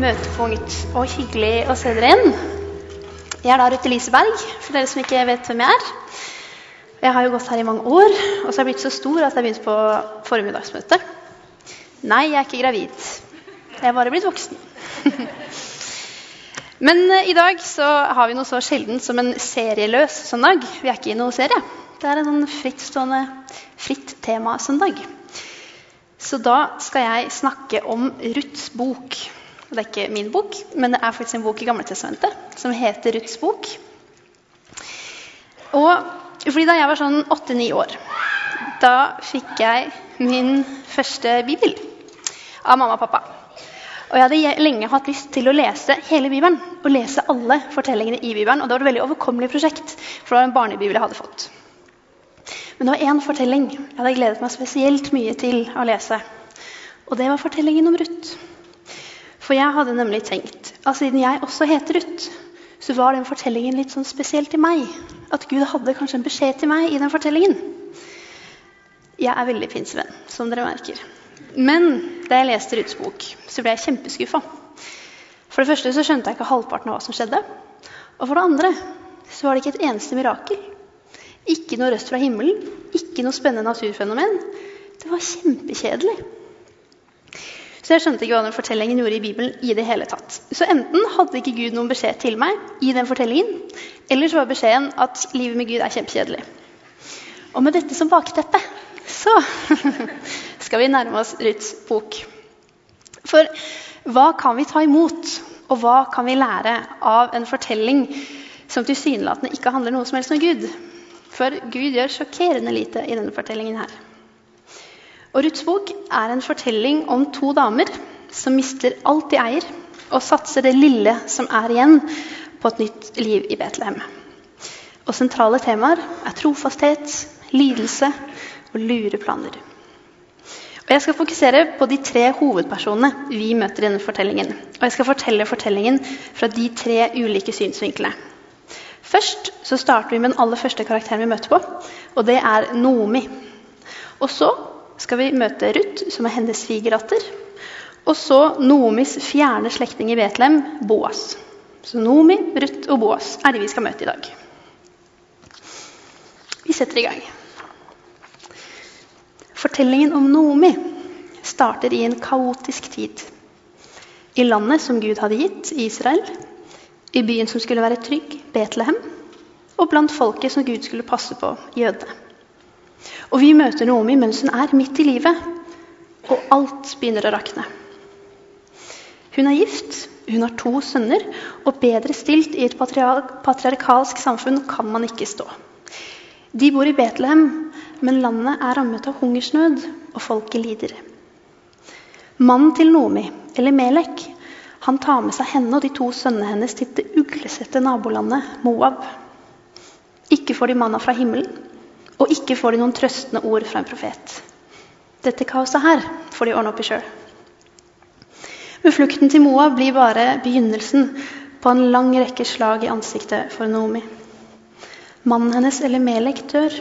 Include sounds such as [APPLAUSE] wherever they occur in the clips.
møtepunkt og hyggelig å se dere igjen. Jeg er da Ruth Eliseberg, for dere som ikke vet hvem jeg er. Jeg har jo gått her i mange år, og så har jeg blitt så stor at jeg begynte på formiddagsmøte. Nei, jeg er ikke gravid. Jeg er bare blitt voksen. [LAUGHS] Men eh, i dag så har vi noe så sjeldent som en serieløs søndag. Vi er ikke i noe serie. Det er en sånn frittstående, fritt tema-søndag. Så da skal jeg snakke om Ruths bok. Det er ikke min bok, men det er faktisk en bok i Gamletestamentet som heter Ruths bok. Og fordi Da jeg var sånn åtte-ni år, da fikk jeg min første bibel av mamma og pappa. Og Jeg hadde lenge hatt lyst til å lese hele Bibelen og lese alle fortellingene i Bibelen. Og det var et veldig overkommelig prosjekt, for det var en barnebibel jeg hadde fått. Men det var én fortelling jeg hadde gledet meg spesielt mye til å lese. Og det var fortellingen om Ruth. For jeg hadde nemlig tenkt at siden jeg også heter Ruth, så var den fortellingen litt sånn spesiell til meg. At Gud hadde kanskje en beskjed til meg i den fortellingen. Jeg er veldig pinsevenn, som dere merker. Men da jeg leste Ruths bok, så ble jeg kjempeskuffa. For det første så skjønte jeg ikke halvparten av hva som skjedde. Og for det andre så var det ikke et eneste mirakel. Ikke noe røst fra himmelen, ikke noe spennende naturfenomen. Det var kjempekjedelig. Så jeg skjønte ikke hva den fortellingen gjorde i Bibelen. i det hele tatt. Så enten hadde ikke Gud noen beskjed til meg i den fortellingen, eller så var beskjeden at livet med Gud er kjempekjedelig. Og med dette som bakteppe så [LAUGHS] skal vi nærme oss Ruths bok. For hva kan vi ta imot, og hva kan vi lære av en fortelling som tilsynelatende ikke handler noe som helst om Gud? For Gud gjør sjokkerende lite i denne fortellingen her. Og Ruths bok er en fortelling om to damer som mister alt de eier, og satser det lille som er igjen, på et nytt liv i Betlehem. Og sentrale temaer er trofasthet, lidelse og lure planer. Og Jeg skal fokusere på de tre hovedpersonene vi møter i denne fortellingen. Og jeg skal fortelle fortellingen fra de tre ulike synsvinklene. Først så starter vi med den aller første karakteren vi møter på, og det er Noomi. Og så skal vi møte Ruth, som er hennes svigerdatter. Og så Nomis fjerne slektning i Betlehem, Boas. Så Nomi, Ruth og Boas er de vi skal møte i dag. Vi setter i gang. Fortellingen om Nomi starter i en kaotisk tid. I landet som Gud hadde gitt, Israel. I byen som skulle være trygg, Betlehem. Og blant folket som Gud skulle passe på, jødene. Og vi møter Naomi mens hun er midt i livet, og alt begynner å rakne. Hun er gift, hun har to sønner, og bedre stilt i et patriarkalsk samfunn kan man ikke stå. De bor i Betlehem, men landet er rammet av hungersnød, og folket lider. Mannen til Nomi, eller Melek, han tar med seg henne og de to sønnene hennes til det uglesette nabolandet Moab. Ikke får de manna fra himmelen, og ikke får de noen trøstende ord fra en profet. Dette kaoset her får de ordne opp i sjøl. Men flukten til Moab blir bare begynnelsen på en lang rekke slag i ansiktet for Naomi. Mannen hennes, eller Melek, dør.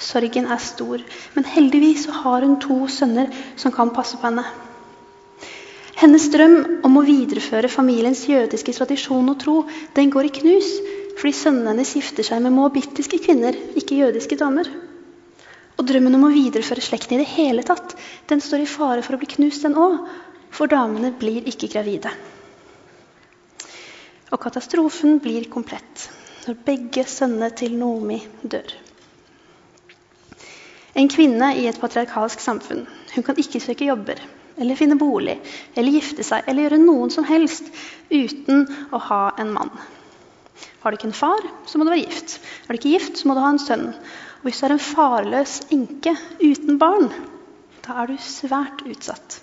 Sorgen er stor, men heldigvis har hun to sønner som kan passe på henne. Hennes drøm om å videreføre familiens jødiske tradisjon og tro den går i knus fordi sønnene hennes gifter seg med moabittiske kvinner, ikke jødiske damer. Og drømmen om å videreføre slekten i det hele tatt, den står i fare for å bli knust, den òg. For damene blir ikke gravide. Og katastrofen blir komplett når begge sønnene til Nomi dør. En kvinne i et patriarkalsk samfunn hun kan ikke søke jobber eller finne bolig eller gifte seg eller gjøre noen som helst uten å ha en mann. Har du ikke en far, så må du være gift. Er du ikke gift, så må du ha en sønn. Og hvis du er en farløs enke uten barn, da er du svært utsatt.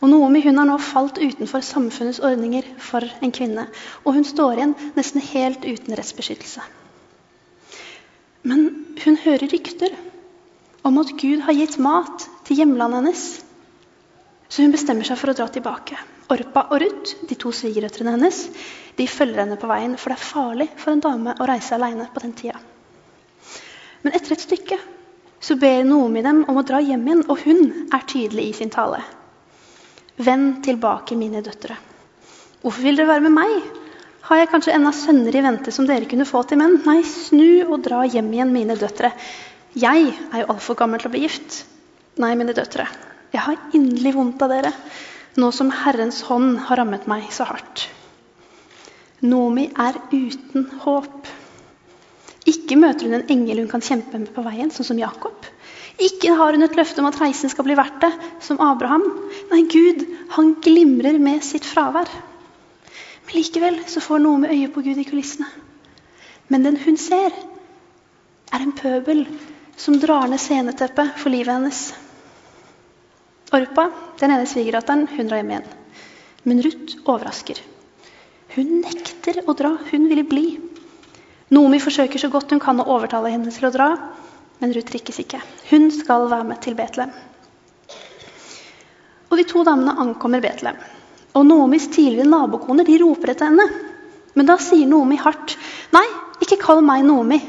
Og Noomi hun har nå falt utenfor samfunnets ordninger for en kvinne. Og hun står igjen nesten helt uten rettsbeskyttelse. Men hun hører rykter om at Gud har gitt mat til hjemlandet hennes. Så hun bestemmer seg for å dra tilbake. Orpa og Ruth, de to svigerrøtrene hennes, de følger henne på veien, for det er farlig for en dame å reise alene på den tida. Men etter et stykke så ber Noomi dem om å dra hjem igjen, og hun er tydelig i sin tale. Vend tilbake, mine døtre. Hvorfor vil dere være med meg? Har jeg kanskje ennå sønner i vente som dere kunne få til menn? Nei, snu og dra hjem igjen, mine døtre. Jeg er jo altfor gammel til å bli gift. Nei, mine døtre, jeg har inderlig vondt av dere, nå som Herrens hånd har rammet meg så hardt. Nomi er uten håp. Ikke møter hun en engel hun kan kjempe med på veien, sånn som Jakob. Ikke har hun et løfte om at reisen skal bli verdt det, som Abraham. Nei, Gud, han glimrer med sitt fravær. Men likevel så får Nomi øye på Gud i kulissene. Men den hun ser, er en pøbel som drar ned sceneteppet for livet hennes. Orpa, den ene svigerdatteren, hun drar hjem igjen. Men Ruth overrasker. Hun nekter å dra, hun ville bli. Nomi forsøker så godt hun kan å overtale henne til å dra, men Ruth trikkes ikke. Hun skal være med til Betlehem. Og De to damene ankommer Betlehem. Og Noomis tidligere nabokoner de roper etter henne. Men da sier Noomi hardt, 'Nei, ikke kall meg Noomi.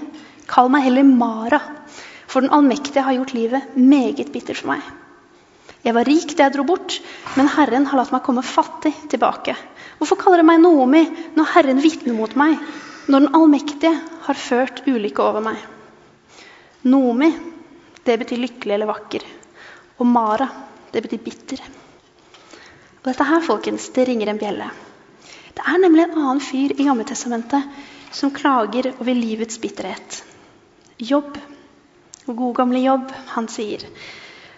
Kall meg heller Mara.' For den allmektige har gjort livet meget bittert for meg. Jeg var rik da jeg dro bort, men Herren har latt meg komme fattig tilbake. Hvorfor kaller dere meg Noomi når Herren vitner mot meg, når den allmektige har ført ulykke over meg? Noomi, det betyr lykkelig eller vakker. Og Mara, det betyr bitter. Og dette her, folkens, det ringer en bjelle. Det er nemlig en annen fyr i Gammeltestamentet som klager over livets bitterhet. Jobb, god gamle Jobb, han sier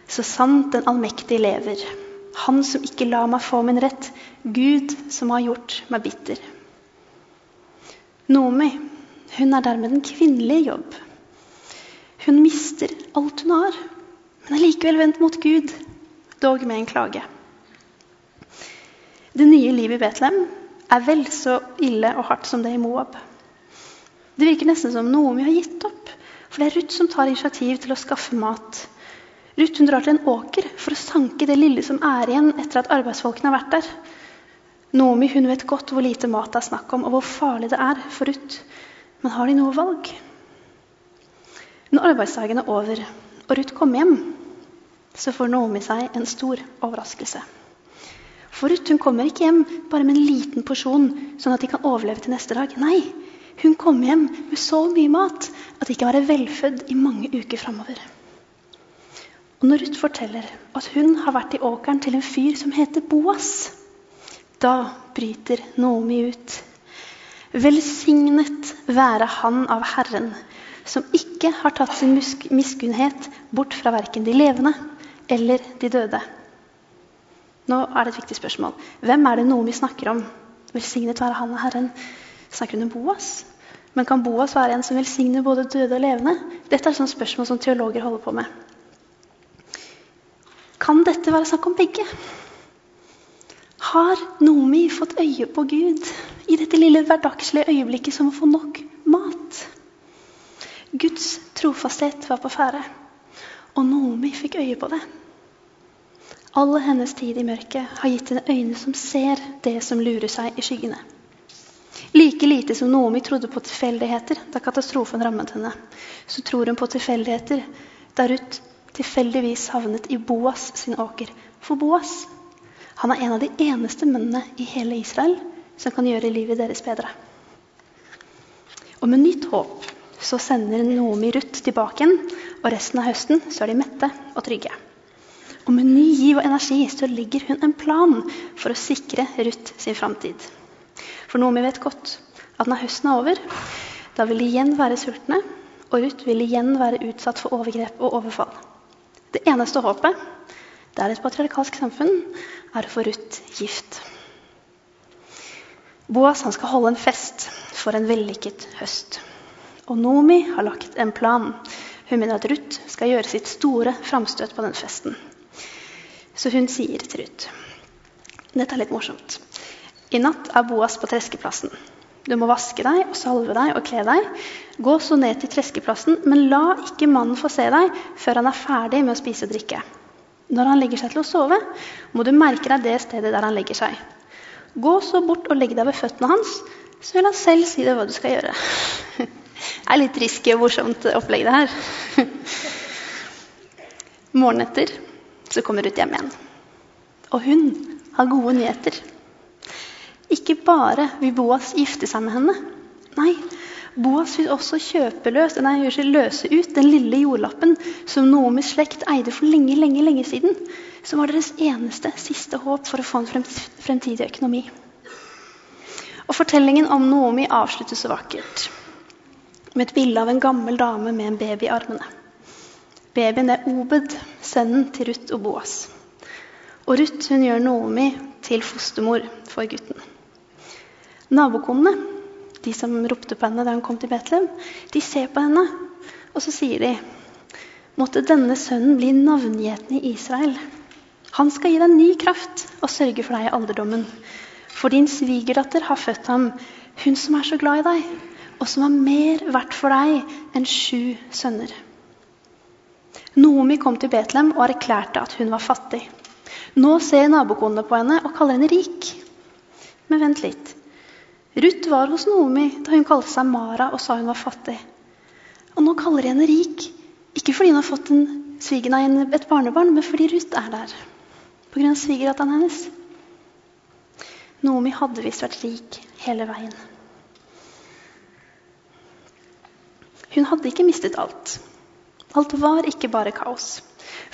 så sant den allmektige lever, Han som ikke lar meg få min rett, Gud som har gjort meg bitter. Nomi, hun er dermed den kvinnelige jobb. Hun mister alt hun har, men er likevel vendt mot Gud, dog med en klage. Det nye livet i Betlehem er vel så ille og hardt som det i Moab. Det virker nesten som Noomi har gitt opp, for det er Ruth som tar initiativ til å skaffe mat Ruth hun drar til en åker for å sanke det lille som er igjen etter at arbeidsfolkene har vært der. Nomi hun vet godt hvor lite mat det er snakk om, og hvor farlig det er for Ruth. Men har de noe valg? Når arbeidsdagen er over og Ruth kommer hjem, så får Naomi seg en stor overraskelse. For Ruth hun kommer ikke hjem bare med en liten porsjon, sånn at de kan overleve til neste dag. Nei, hun kommer hjem med så mye mat at de kan være velfødd i mange uker framover. Og når Ruth forteller at hun har vært i åkeren til en fyr som heter Boas, da bryter Naomi ut. Velsignet være Han av Herren, som ikke har tatt sin miskunnhet bort fra verken de levende eller de døde. Nå er det et viktig spørsmål. Hvem er det Naomi snakker om? Velsignet være Han av Herren. Snakker hun om Boas? Men kan Boas være en som velsigner både døde og levende? Dette er sånne spørsmål som teologer holder på med. Kan dette være snakk om begge? Har Nomi fått øye på Gud i dette lille hverdagslige øyeblikket som å få nok mat? Guds trofasthet var på ferde, og Nomi fikk øye på det. All hennes tid i mørket har gitt henne øyne som ser det som lurer seg i skyggene. Like lite som Nomi trodde på tilfeldigheter da katastrofen rammet henne, så tror hun på tilfeldigheter da Ruth tilfeldigvis havnet i Boas sin åker. For Boas han er en av de eneste mennene i hele Israel som kan gjøre livet deres bedre. Og med nytt håp så sender Noomi Ruth tilbake igjen, og resten av høsten så er de mette og trygge. Og med ny giv og energi så legger hun en plan for å sikre Ruth sin framtid. For Noomi vet godt at når høsten er over, da vil de igjen være sultne, og Ruth vil igjen være utsatt for overgrep og overfall. Det eneste håpet det er et patriarkalsk samfunn, er å få Ruth gift. Boas skal holde en fest for en vellykket høst. Og Nomi har lagt en plan. Hun mener at Ruth skal gjøre sitt store framstøt på den festen. Så hun sier til Ruth Dette er litt morsomt. I natt er Boas på treskeplassen. Du må vaske deg og salve deg og kle deg. Gå så ned til treskeplassen, men la ikke mannen få se deg før han er ferdig med å spise og drikke. Når han legger seg til å sove, må du merke deg det stedet der han legger seg. Gå så bort og legg deg ved føttene hans, så vil han selv si deg hva du skal gjøre. [LAUGHS] Det er litt risky og morsomt opplegg, det her. [LAUGHS] Morgenen etter så kommer Ruth hjem igjen. Og hun har gode nyheter. Ikke bare vil Boas gifte seg med henne. Nei, Boas vil også kjøpe løs, nei, løse ut den lille jordlappen som Noomis slekt eide for lenge, lenge, lenge siden. Som var deres eneste, siste håp for å få en fremtidig økonomi. Og Fortellingen om Noomi avsluttes så vakkert med et bilde av en gammel dame med en baby i armene. Babyen er Obed, sønnen til Ruth og Boas. Og Ruth gjør Noomi til fostermor for gutten. Nabokonene de som ropte på henne da hun kom til Betlehem, de ser på henne, og så sier de Måtte denne sønnen bli navngjetende i Israel. Han skal gi deg ny kraft og sørge for deg i alderdommen. For din svigerdatter har født ham, hun som er så glad i deg, og som er mer verdt for deg enn sju sønner. Noomi kom til Betlehem og erklærte at hun var fattig. Nå ser nabokonene på henne og kaller henne rik. Men vent litt. Ruth var hos Noomi da hun kalte seg Mara og sa hun var fattig. Og nå kaller de henne rik, ikke fordi hun har fått en svigen av et barnebarn, men fordi Ruth er der. Pga. svigerdatteren hennes. Noomi hadde visst vært rik hele veien. Hun hadde ikke mistet alt. Alt var ikke bare kaos.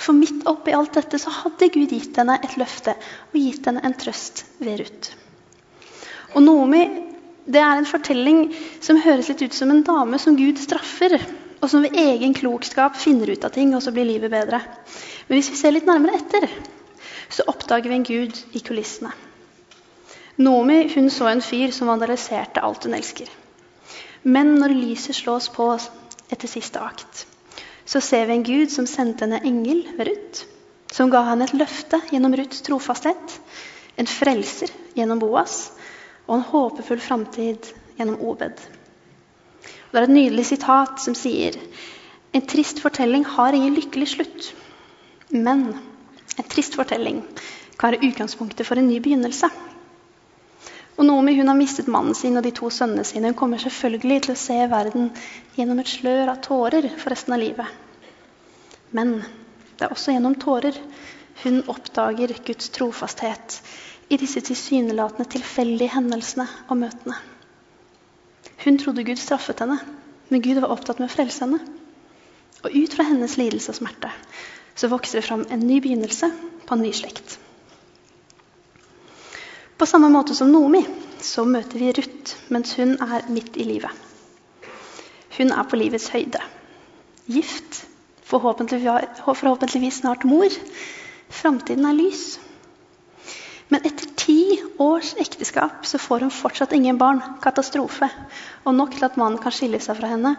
For midt oppi alt dette så hadde Gud gitt henne et løfte og gitt henne en trøst ved Ruth. Og Noomi det er en fortelling som høres litt ut som en dame som Gud straffer, og som ved egen klokskap finner ut av ting, og så blir livet bedre. Men hvis vi ser litt nærmere etter, så oppdager vi en Gud i kulissene. Nomi hun så en fyr som vandaliserte alt hun elsker. Men når lyset slås på etter siste akt, så ser vi en Gud som sendte henne engel ved Ruth, som ga henne et løfte gjennom Ruths trofasthet, en frelser gjennom Boas, og en håpefull framtid gjennom Obed. Og det er et nydelig sitat som sier en trist fortelling har ingen lykkelig slutt. Men en trist fortelling kan være utgangspunktet for en ny begynnelse. Og Nomi hun har mistet mannen sin og de to sønnene sine. Hun kommer selvfølgelig til å se verden gjennom et slør av tårer for resten av livet. Men det er også gjennom tårer hun oppdager Guds trofasthet i disse tilsynelatende tilfeldige hendelsene og møtene. Hun trodde Gud straffet henne, men Gud var opptatt med å frelse henne. Og ut fra hennes lidelse og smerte så vokser det fram en ny begynnelse på en ny slekt. På samme måte som Nomi så møter vi Ruth mens hun er midt i livet. Hun er på livets høyde. Gift, forhåpentligvis snart mor. Framtiden er lys. Men etter ti års ekteskap så får hun fortsatt ingen barn. Katastrofe. Og nok til at mannen kan skille seg fra henne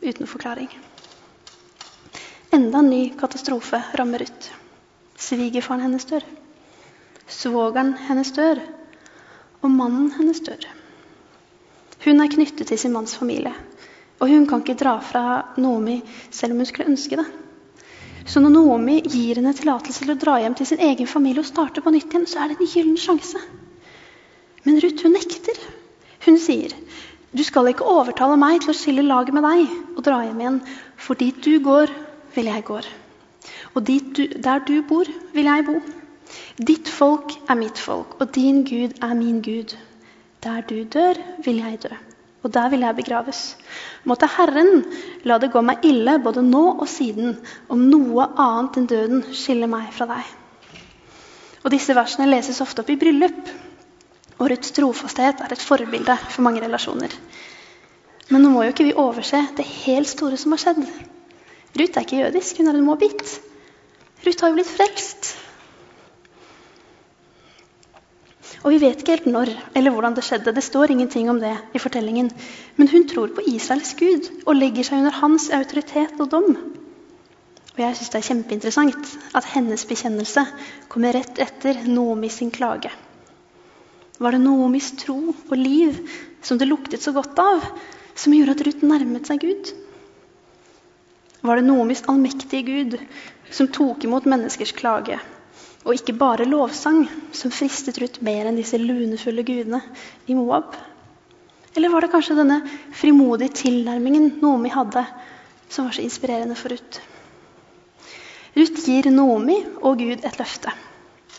uten forklaring. Enda en ny katastrofe rammer ut. Svigerfaren hennes dør. Svogeren hennes dør. Og mannen hennes dør. Hun er knyttet til sin manns familie. Og hun kan ikke dra fra Nomi selv om hun skulle ønske det. Så når Naomi gir henne tillatelse til å dra hjem til sin egen familie og starte på nytt igjen, så er det en gyllen sjanse. Men Ruth hun nekter. Hun sier, 'Du skal ikke overtale meg til å skille laget med deg og dra hjem igjen.' 'For dit du går, vil jeg gå. Og du, der du bor, vil jeg bo.' 'Ditt folk er mitt folk, og din Gud er min Gud.' 'Der du dør, vil jeg dø.' Og der vil jeg begraves. Måtte Herren la det gå meg ille både nå og siden, om noe annet enn døden skiller meg fra deg. Og Disse versene leses ofte opp i bryllup, og Ruths trofasthet er et forbilde for mange relasjoner. Men nå må jo ikke vi overse det helt store som har skjedd. Ruth er ikke jødisk, hun er en moabit. Ruth har jo blitt frelst. Og vi vet ikke helt når eller hvordan det skjedde. Det står ingenting om det i fortellingen. Men hun tror på Israels gud og legger seg under hans autoritet og dom. Og jeg syns det er kjempeinteressant at hennes bekjennelse kommer rett etter Noomi sin klage. Var det Noomis tro og liv som det luktet så godt av, som gjorde at Ruth nærmet seg Gud? Var det Noomis allmektige Gud som tok imot menneskers klage og ikke bare lovsang, som fristet Ruth mer enn disse lunefulle gudene i Moab? Eller var det kanskje denne frimodige tilnærmingen Nomi hadde, som var så inspirerende for Ruth? Ruth gir Nomi og Gud et løfte.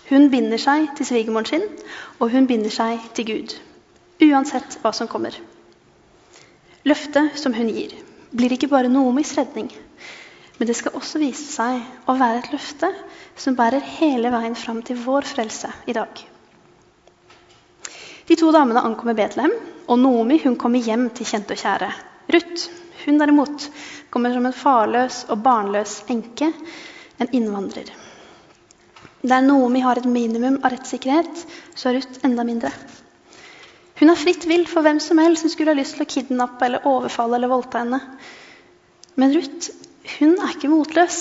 Hun binder seg til svigermoren sin, og hun binder seg til Gud. Uansett hva som kommer. Løftet som hun gir, blir ikke bare Noomis redning, men det skal også vise seg å være et løfte som bærer hele veien fram til vår frelse i dag. De to damene ankommer Betlehem, og Noomi hun kommer hjem til kjente og kjære. Ruth hun derimot kommer som en farløs og barnløs enke, en innvandrer. Der Noomi har et minimum av rettssikkerhet, så er Ruth enda mindre. Hun er fritt vill for hvem som helst som skulle ha lyst til å kidnappe eller overfalle eller voldta henne. Men Ruth hun er ikke motløs.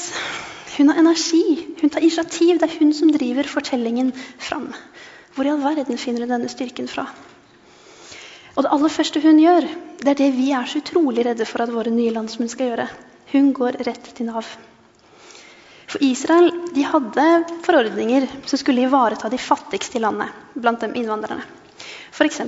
Hun har energi, hun tar initiativ. Det er hun som driver fortellingen fram. Hvor i all verden finner hun denne styrken fra? Og det aller første hun gjør, det er det vi er så utrolig redde for at våre nye landsmenn skal gjøre. Hun går rett til Nav. For Israel de hadde forordninger som skulle ivareta de fattigste i landet, blant dem innvandrerne. F.eks.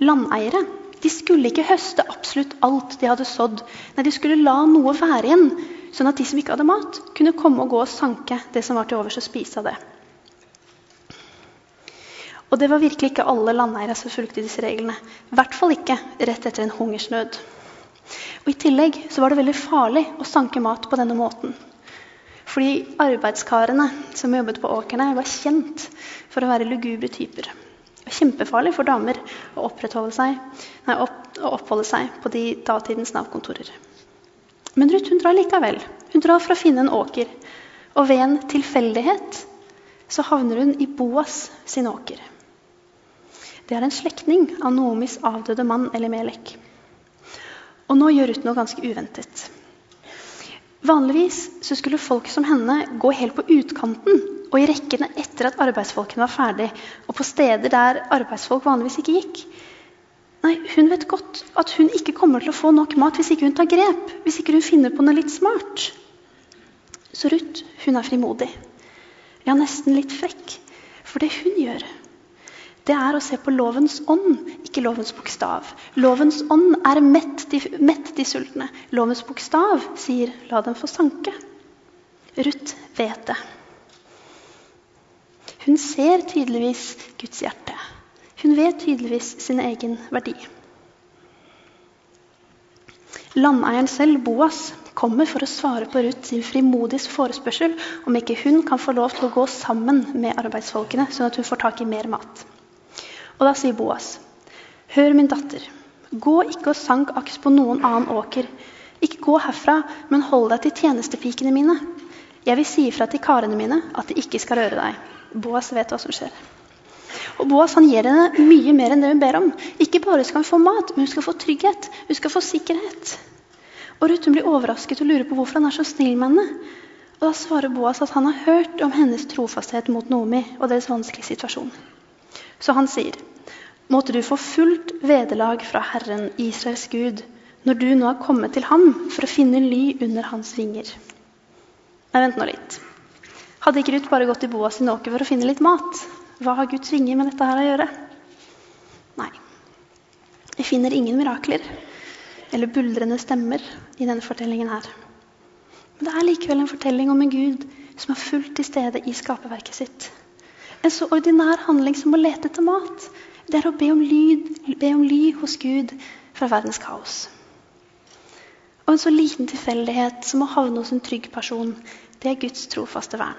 landeiere. De skulle ikke høste absolutt alt de hadde sådd. Nei, de skulle la noe være igjen, sånn at de som ikke hadde mat, kunne komme og gå og sanke det som var til overs, og spise av det. Og det var virkelig ikke alle landeiere som fulgte disse reglene. I hvert fall ikke rett etter en hungersnød. Og I tillegg så var det veldig farlig å sanke mat på denne måten. Fordi arbeidskarene som jobbet på åkrene, var kjent for å være lugubre typer. Kjempefarlig for damer å, seg, nei, opp, å oppholde seg på de datidens Nav-kontorer. Men Ruth hun drar likevel. Hun drar for å finne en åker. Og ved en tilfeldighet så havner hun i Boas sin åker. Det er en slektning av Noomis avdøde mann Elimelek. Og nå gjør Ruth noe ganske uventet. Vanligvis så skulle folk som henne gå helt på utkanten og i rekkene etter at arbeidsfolkene var ferdig, og på steder der arbeidsfolk vanligvis ikke gikk. Nei, Hun vet godt at hun ikke kommer til å få nok mat hvis ikke hun tar grep, hvis ikke hun finner på noe litt smart. Så Ruth hun er frimodig. Ja, nesten litt frekk. For det hun gjør, det er å se på lovens ånd, ikke lovens bokstav. Lovens ånd er mett de, mett de sultne. Lovens bokstav sier 'la dem få sanke'. Ruth vet det. Hun ser tydeligvis Guds hjerte. Hun vet tydeligvis sin egen verdi. Landeieren selv, Boas, kommer for å svare på Ruth sin frimodige forespørsel om ikke hun kan få lov til å gå sammen med arbeidsfolkene, sånn at hun får tak i mer mat. Og da sier Boas, hør min datter, gå ikke og sank aks på noen annen åker. Ikke gå herfra, men hold deg til tjenestepikene mine. Jeg vil si ifra til karene mine at de ikke skal røre deg. Boas vet hva som skjer. Og Boas han gir henne mye mer enn det hun ber om. Ikke bare skal hun få mat, men hun skal få trygghet. Hun skal få sikkerhet. Og Ruth blir overrasket og lurer på hvorfor han er så snill med henne. Og Da svarer Boas at han har hørt om hennes trofasthet mot Nomi og deres vanskelige situasjon. Så han sier, måtte du få fullt vederlag fra Herren, Israels Gud, når du nå har kommet til ham for å finne ly under hans vinger. Nei, vent nå litt. Hadde ikke Ruth bare gått til Boas sin åker for å finne litt mat? Hva har Guds vinger med dette her å gjøre? Nei. Vi finner ingen mirakler eller buldrende stemmer i denne fortellingen her. Men det er likevel en fortelling om en Gud som er fullt til stede i skaperverket sitt. En så ordinær handling som å lete etter mat. Det er å be om, lyd, be om ly hos Gud fra verdens kaos. Og en så liten tilfeldighet som å havne hos en trygg person, det er Guds trofaste vern.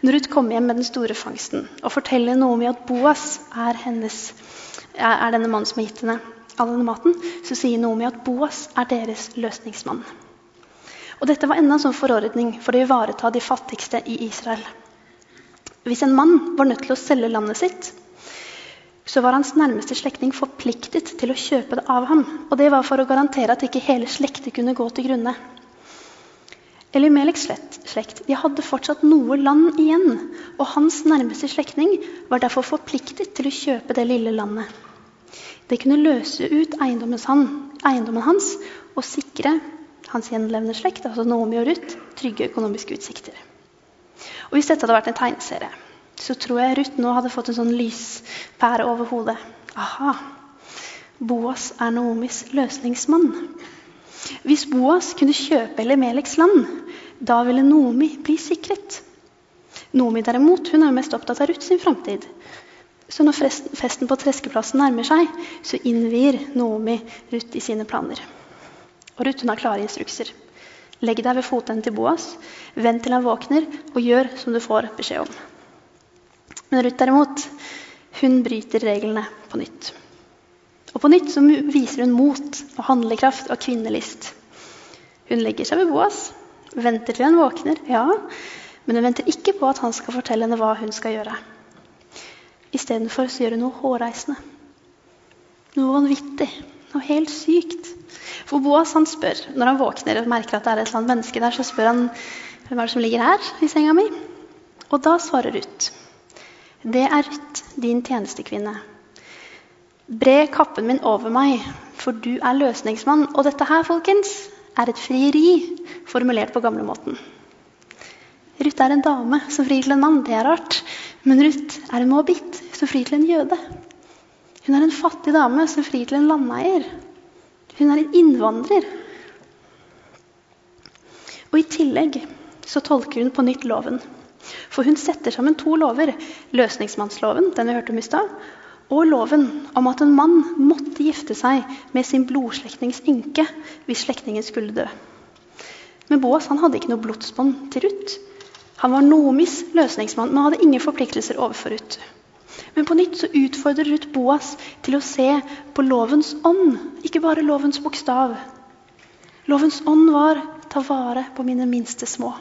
Når Ruth kommer hjem med den store fangsten og forteller noe om at Boas er, hennes, er denne mannen som har gitt henne all denne maten, så sier Naomi at Boas er deres løsningsmann. Og Dette var enda en sånn forordning for å ivareta de fattigste i Israel. Hvis en mann var nødt til å selge landet sitt, så var hans nærmeste slektning forpliktet til å kjøpe det av ham. Og det var for å garantere at ikke hele slektet kunne gå til grunne. Elimeleks slekt de hadde fortsatt noe land igjen, og hans nærmeste slektning var derfor forpliktet til å kjøpe det lille landet. Det kunne løse ut eiendommen hans og sikre hans gjenlevende slekt, altså Naomi og Ruth, trygge økonomiske utsikter. Og Hvis dette hadde vært en tegneserie, så tror jeg Ruth nå hadde fått en sånn lyspære over hodet. Aha, Boas er Naomis løsningsmann. Hvis Boas kunne kjøpe Elimeleks land, da ville Nomi bli sikret. Nomi derimot, hun er mest opptatt av Ruth sin framtid. Så når festen på Treskeplassen nærmer seg, så innvier Noomi Ruth i sine planer. Og Ruth har klare instrukser. Legg deg ved fotenden til Boas, vent til han våkner, og gjør som du får beskjed om. Men Ruth derimot, hun bryter reglene på nytt. Og på nytt så viser hun mot og handlekraft og kvinnelist. Hun legger seg ved Boas, venter til han våkner, ja, men hun venter ikke på at han skal fortelle henne hva hun skal gjøre. Istedenfor så gjør hun noe hårreisende. Noe vanvittig. Noe helt sykt. For Boas han spør, når han våkner og merker at det er et eller annet menneske der, så spør han hvem er det som ligger her i senga mi. Og da svarer Ruth. Det er Ruth, din tjenestekvinne. Bre kappen min over meg, for du er løsningsmann. Og dette her, folkens, er et frieri formulert på gamlemåten. Ruth er en dame som frir til en mann. Det er rart. Men Ruth er en moabit som frir til en jøde. Hun er en fattig dame som frir til en landeier. Hun er en innvandrer. Og I tillegg så tolker hun på nytt loven. For hun setter sammen to lover. Løsningsmannsloven, den vi hørte om i stad, og loven om at en mann måtte gifte seg med sin blodslektnings enke hvis slektningen skulle dø. Men Boas han hadde ikke noe blodsbånd til Ruth. Han var Nomis løsningsmann, men hadde ingen forpliktelser overfor Ruth. Men på nytt så utfordrer Ruth Boas til å se på lovens ånd, ikke bare lovens bokstav. Lovens ånd var 'ta vare på mine minste små'.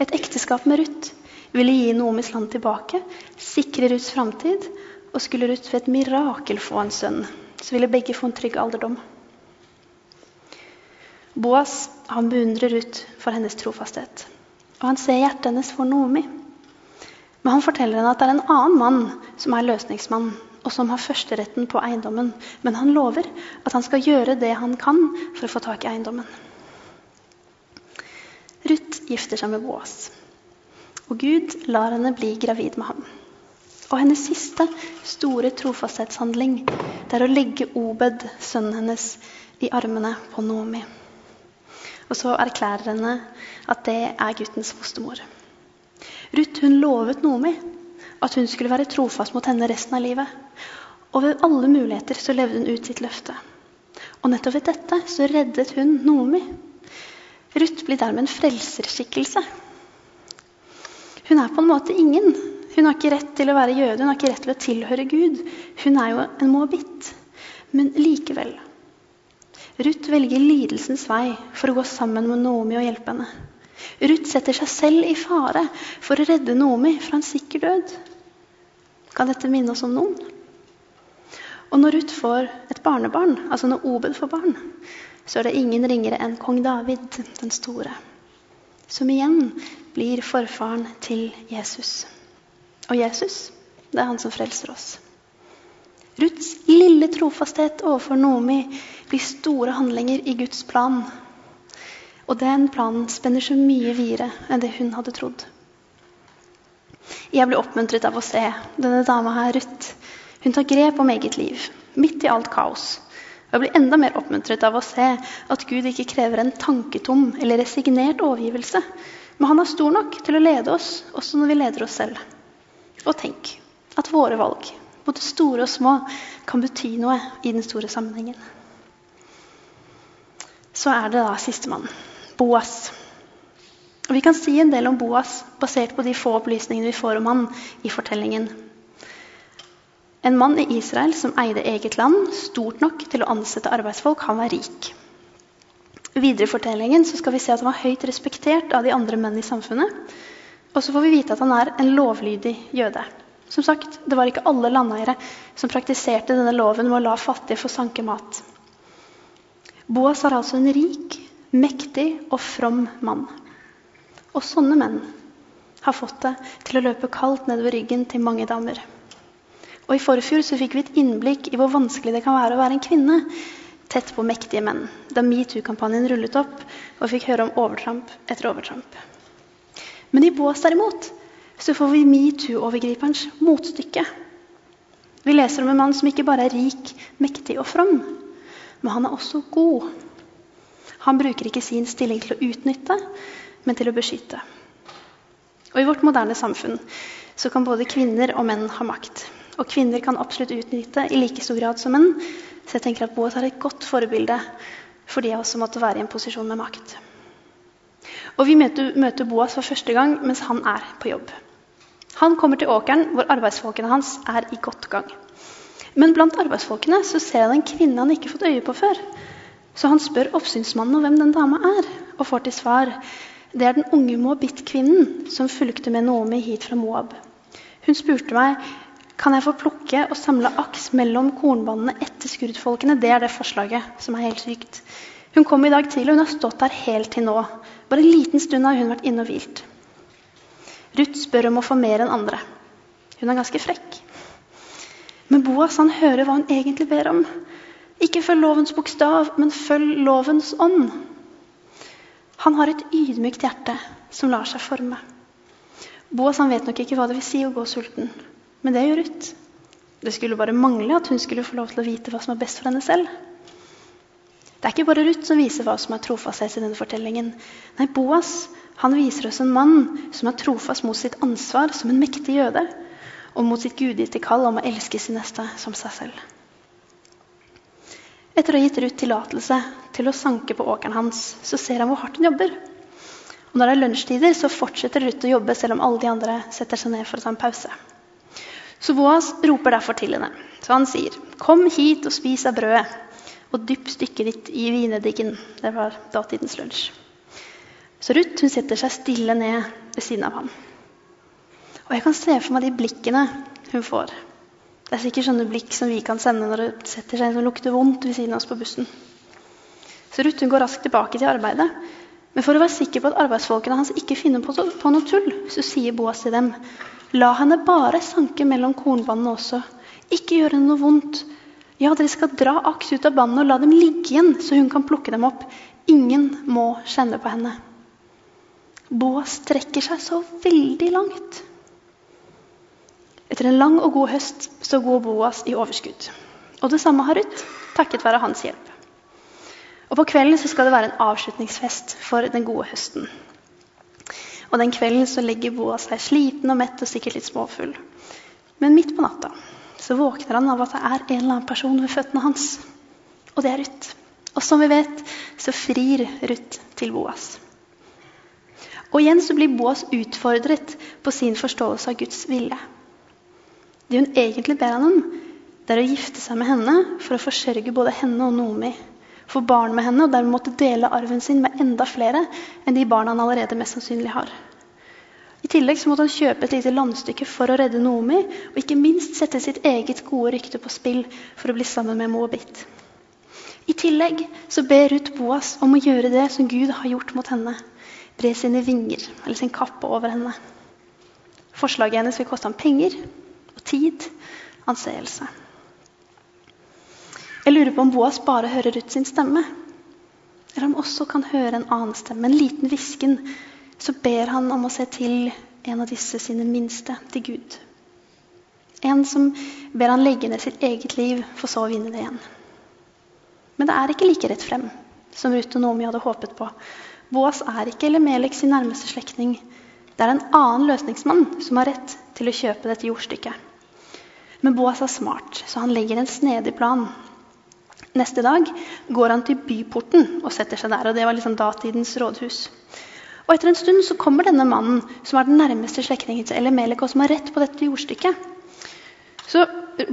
Et ekteskap med Ruth ville gi Noomis land tilbake, sikre Ruths framtid, og skulle Ruth ved et mirakel få en sønn, så ville begge få en trygg alderdom. Boas han beundrer Ruth for hennes trofasthet. Og han ser hjertet hennes for Noomi. Men han forteller henne at det er en annen mann som er løsningsmann, og som har førsteretten på eiendommen. Men han lover at han skal gjøre det han kan for å få tak i eiendommen. Ruth gifter seg med Boas, og Gud lar henne bli gravid med ham. Og hennes siste store trofasthetshandling det er å legge Obed, sønnen hennes, i armene på Noomi. Og så erklærer henne at det er guttens fostermor. Ruth hun lovet Nomi at hun skulle være trofast mot henne resten av livet. Og ved alle muligheter så levde hun ut sitt løfte. Og nettopp ved dette så reddet hun Nomi. Ruth blir dermed en frelserskikkelse. Hun er på en måte ingen. Hun har ikke rett til å være jøde, hun har ikke rett til å tilhøre Gud. Hun er jo en moabit. Men likevel Ruth velger lidelsens vei for å gå sammen med Noomi og hjelpe henne. Ruth setter seg selv i fare for å redde Noomi fra en sikker død. Kan dette minne oss om noen? Og når Ruth får et barnebarn, altså når Obed får barn, så er det ingen ringere enn kong David den store, som igjen blir forfaren til Jesus. Og Jesus, det er han som frelser oss. Ruths lille trofasthet overfor Nomi blir store handlinger i Guds plan. Og den planen spenner så mye videre enn det hun hadde trodd. Jeg blir oppmuntret av å se denne dama her, Ruth. Hun tar grep om eget liv, midt i alt kaos. Og jeg blir enda mer oppmuntret av å se at Gud ikke krever en tanketom eller resignert overgivelse. Men han er stor nok til å lede oss, også når vi leder oss selv. Og tenk at våre valg, både store og små, kan bety noe i den store sammenhengen. Så er det da sistemann, Boas. Og Vi kan si en del om Boas basert på de få opplysningene vi får om han i fortellingen. En mann i Israel som eide eget land, stort nok til å ansette arbeidsfolk. Han var rik. Videre i fortellingen skal vi se at han var høyt respektert av de andre menn i samfunnet. Og så får vi vite at han er en lovlydig jøde. Som sagt, Det var ikke alle landeiere som praktiserte denne loven med å la fattige få sanke mat. Boas er altså en rik, mektig og from mann. Og sånne menn har fått det til å løpe kaldt nedover ryggen til mange damer. Og I forfjor så fikk vi et innblikk i hvor vanskelig det kan være å være en kvinne tett på mektige menn, da metoo-kampanjen rullet opp og fikk høre om overtramp etter overtramp. Men i Boas derimot så får vi metoo-overgriperens motstykke. Vi leser om en mann som ikke bare er rik, mektig og from, men han er også god. Han bruker ikke sin stilling til å utnytte, men til å beskytte. Og I vårt moderne samfunn så kan både kvinner og menn ha makt. Og kvinner kan absolutt utnytte i like stor grad som menn. Så jeg tenker at Boas er et godt forbilde for de av oss som måtte være i en posisjon med makt. Og Vi møter, Boas for første gang mens han er på jobb. Han kommer til åkeren hvor arbeidsfolkene hans er i godt gang. Men blant arbeidsfolkene så ser han en kvinne han ikke fått øye på før. Så han spør oppsynsmannen om hvem den dama er, og får til svar det er den unge moabit-kvinnen som fulgte med Naomi hit fra Moab. Hun spurte meg kan jeg få plukke og samle aks mellom kornbanene etter skurdfolkene. Det er det forslaget som er helt sykt. Hun kom i dag tidlig, og hun har stått der helt til nå. Bare en liten stund har hun vært inne og hvilt. Ruth spør om å få mer enn andre. Hun er ganske frekk. Men Boas han hører hva hun egentlig ber om. Ikke følg lovens bokstav, men følg lovens ånd. Han har et ydmykt hjerte som lar seg forme. Boas han vet nok ikke hva det vil si å gå sulten, men det gjør Ruth. Det skulle bare mangle at hun skulle få lov til å vite hva som er best for henne selv. Det er ikke bare Ruth som viser hva som er trofasthet i denne fortellingen. Nei, Boas han viser oss en mann som er trofast mot sitt ansvar som en mektig jøde, og mot sitt gudgitte kall om å elske sin neste som seg selv. Etter å ha gitt Ruth tillatelse til å sanke på åkeren hans, så ser han hvor hardt hun jobber. Og når det er lunsjtider, så fortsetter Ruth å jobbe selv om alle de andre setter seg ned for å ta en pause. Så Boas roper derfor til henne. Så han sier, 'Kom hit og spis av brødet, og dypp stykket ditt i vineddiken.' Det var datidens lunsj. Så Ruth hun setter seg stille ned ved siden av ham. Og jeg kan se for meg de blikkene hun får det er sikkert sånne blikk som vi kan sende når det setter seg en som lukter vondt ved siden av oss på bussen. Så Ruth går raskt tilbake til arbeidet. Men for å være sikker på at arbeidsfolkene hans ikke finner på, noe tull, så sier Boas til dem La henne bare sanke mellom kornbåndene også. Ikke gjøre noe vondt. Ja, dere skal dra aks ut av båndene og la dem ligge igjen, så hun kan plukke dem opp. Ingen må kjenne på henne. Boas strekker seg så veldig langt. Etter en lang og god høst så går Boas i overskudd. Og det samme har Ruth, takket være hans hjelp. Og På kvelden så skal det være en avslutningsfest for den gode høsten. Og Den kvelden så legger Boas seg sliten og mett og sikkert litt småfull. Men midt på natta så våkner han av at det er en eller annen person ved føttene hans. Og det er Ruth. Og som vi vet, så frir Ruth til Boas. Og igjen så blir Boas utfordret på sin forståelse av Guds vilje. Det hun egentlig ber han om, det er å gifte seg med henne for å forsørge både henne og Nomi. Få barn med henne og dermed måtte dele arven sin med enda flere enn de barna han allerede mest sannsynlig har. I tillegg så måtte han kjøpe et lite landstykke for å redde Noomi, og ikke minst sette sitt eget gode rykte på spill for å bli sammen med Moabit. I tillegg så ber Ruth Boas om å gjøre det som Gud har gjort mot henne. Bre sine vinger, eller sin kappe, over henne. Forslaget hennes vil koste ham penger, og tid, anseelse. Jeg lurer på om Boas bare hører Ruth sin stemme. Eller om han også kan høre en annen stemme, en liten hvisken. Så ber han om å se til en av disse sine minste til Gud. En som ber han legge ned sitt eget liv, for så å vinne det igjen. Men det er ikke like rett frem som Ruth og Nomi hadde håpet på. Boas er ikke Elimelek sin nærmeste slektning. Det er en annen løsningsmann som har rett til å kjøpe dette jordstykket. Men Boas er smart, så han legger en snedig plan. Neste dag går han til byporten og setter seg der. og Det var liksom datidens rådhus. Og Etter en stund så kommer denne mannen, som er den nærmeste slektningen til Elimelek, og som har rett på dette jordstykket. Så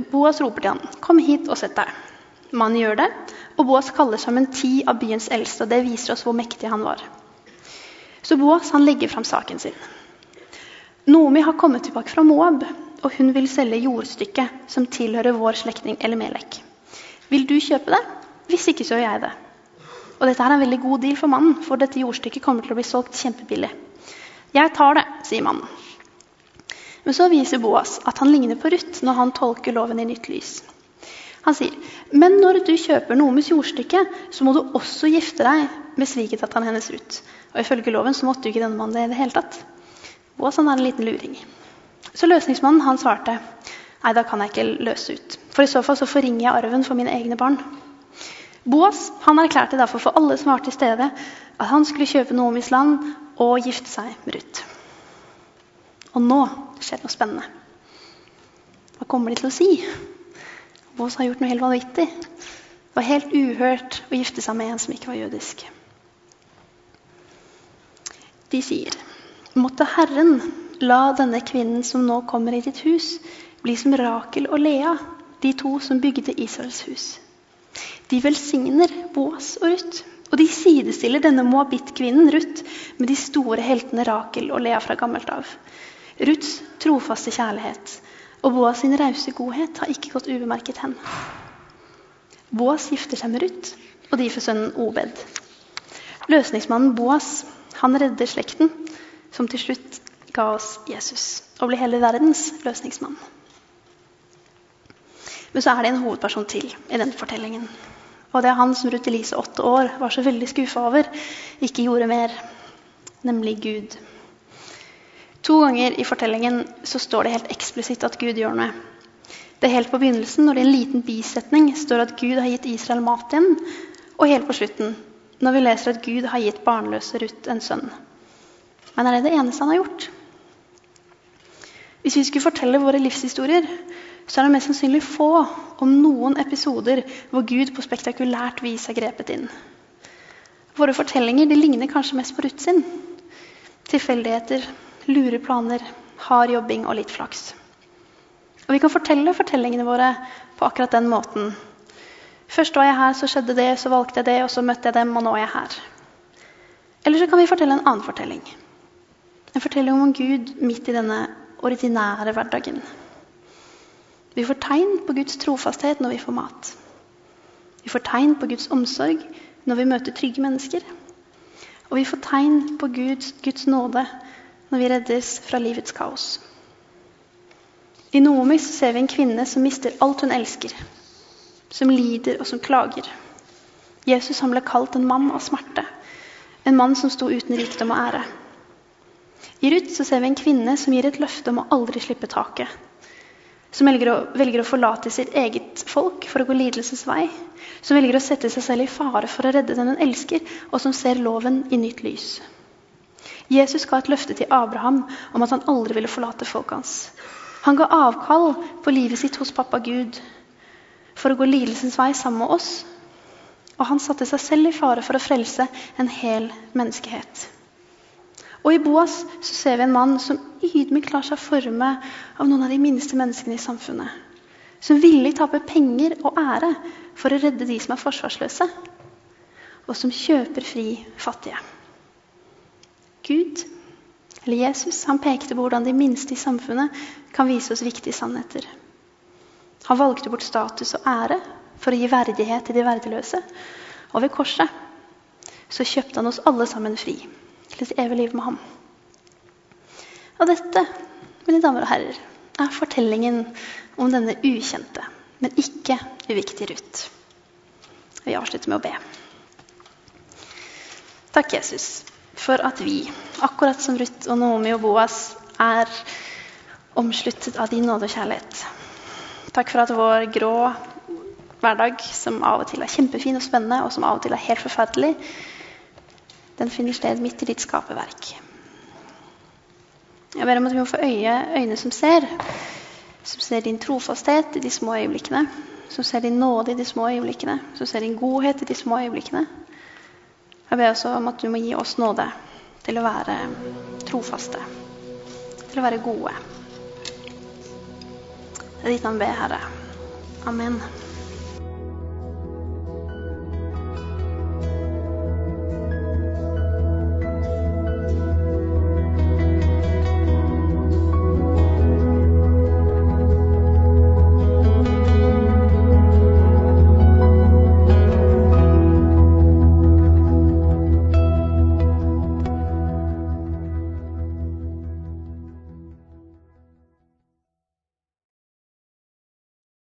Boas roper til han, 'Kom hit og sett deg.' Mannen gjør det, og Boas kaller sammen ti av byens eldste. og Det viser oss hvor mektig han var. Så Boas han legger fram saken sin. Nomi har kommet tilbake fra Moab, og hun vil selge jordstykket som tilhører vår slektning Elimelek. Vil du kjøpe det? Hvis ikke, så gjør jeg det. Og dette er en veldig god deal for mannen, for dette jordstykket kommer til å bli solgt kjempebillig. Jeg tar det, sier mannen. Men så viser Boas at han ligner på Ruth når han tolker loven i nytt lys. Han sier, men når du kjøper Noomis jordstykke, så må du også gifte deg med svigerdatteren hennes Ruth. Og ifølge loven så måtte jo ikke denne mannen det i det hele tatt. Boas han er en liten luring. Så løsningsmannen han svarte nei, da kan jeg ikke løse ut. For i så fall så forringer jeg arven for mine egne barn. Boas han erklærte derfor for alle som var til stede, at han skulle kjøpe Noomis land og gifte seg med Ruth. Og nå skjer det noe spennende. Hva kommer de til å si? Boas har gjort noe helt vanvittig. Det var helt uhørt å gifte seg med en som ikke var jødisk. De sier, måtte Herren la denne kvinnen som nå kommer i ditt hus, bli som Rakel og Lea, de to som bygde Israels hus. De velsigner Boas og Ruth, og de sidestiller denne moabittkvinnen Ruth med de store heltene Rakel og Lea fra gammelt av. Ruths trofaste kjærlighet og Boas sin rause godhet har ikke gått ubemerket hen. Boas gifter seg med Ruth, og de får sønnen Obed. Løsningsmannen Boas han redder slekten, som til slutt ga oss Jesus og ble hele verdens løsningsmann. Men så er det en hovedperson til i den fortellingen. Og det er han som Ruth Elise, åtte år, var så veldig skuffa over ikke gjorde mer, nemlig Gud. To ganger i fortellingen så står det helt eksplisitt at Gud gjør noe. Det er helt på begynnelsen, når det i en liten bisetning står at Gud har gitt Israel mat igjen. Og helt på slutten, når vi leser at Gud har gitt barnløse Ruth en sønn. Men er det det eneste han har gjort? Hvis vi skulle fortelle våre livshistorier, så er det mest sannsynlig få, om noen episoder, hvor Gud på spektakulært vis har grepet inn. Våre fortellinger de ligner kanskje mest på Ruth sin. Tilfeldigheter, lure planer, hard jobbing og litt flaks. Og Vi kan fortelle fortellingene våre på akkurat den måten Først var jeg her, så skjedde det, så valgte jeg det, og så møtte jeg dem, og nå er jeg her. Eller så kan vi fortelle en annen fortelling. En fortelling om Gud midt i denne ordinære hverdagen. Vi får tegn på Guds trofasthet når vi får mat. Vi får tegn på Guds omsorg når vi møter trygge mennesker. Og vi får tegn på Guds, Guds nåde når vi reddes fra livets kaos. I Noomi ser vi en kvinne som mister alt hun elsker som lider og som klager. Jesus han ble kalt en mann av smerte, en mann som sto uten rikdom og ære. I Ruth ser vi en kvinne som gir et løfte om å aldri slippe taket. Som velger å, velger å forlate sitt eget folk for å gå lidelsens vei. Som velger å sette seg selv i fare for å redde den hun elsker, og som ser loven i nytt lys. Jesus ga et løfte til Abraham om at han aldri ville forlate folket hans. Han ga avkall på livet sitt hos pappa Gud for å gå lidelsens vei sammen med oss. Og han satte seg selv i fare for å frelse en hel menneskehet. Og i Boas ser vi en mann som ydmykt lar seg forme av noen av de minste menneskene i samfunnet. Som villig taper penger og ære for å redde de som er forsvarsløse. Og som kjøper fri fattige. Gud, eller Jesus, han pekte på hvordan de minste i samfunnet kan vise oss viktige sannheter. Han valgte bort status og ære for å gi verdighet til de verdeløse. Og ved korset så kjøpte han oss alle sammen fri til et evig liv med ham. Og dette, mine damer og herrer, er fortellingen om denne ukjente, men ikke uviktige Ruth. Vi avslutter med å be. Takk, Jesus, for at vi, akkurat som Ruth og Naomi og Boas, er omsluttet av din nåde og kjærlighet. Takk for at vår grå hverdag, som av og til er kjempefin og spennende, og som av og til er helt forferdelig, den finner sted midt i ditt skaperverk. Jeg ber om at vi må få øye, øyne som ser, som ser din trofasthet i de små øyeblikkene, som ser din nåde i de små øyeblikkene, som ser din godhet i de små øyeblikkene. Jeg ber også om at du må gi oss nåde til å være trofaste, til å være gode. Det er ditt navn ber, Herre. Amen.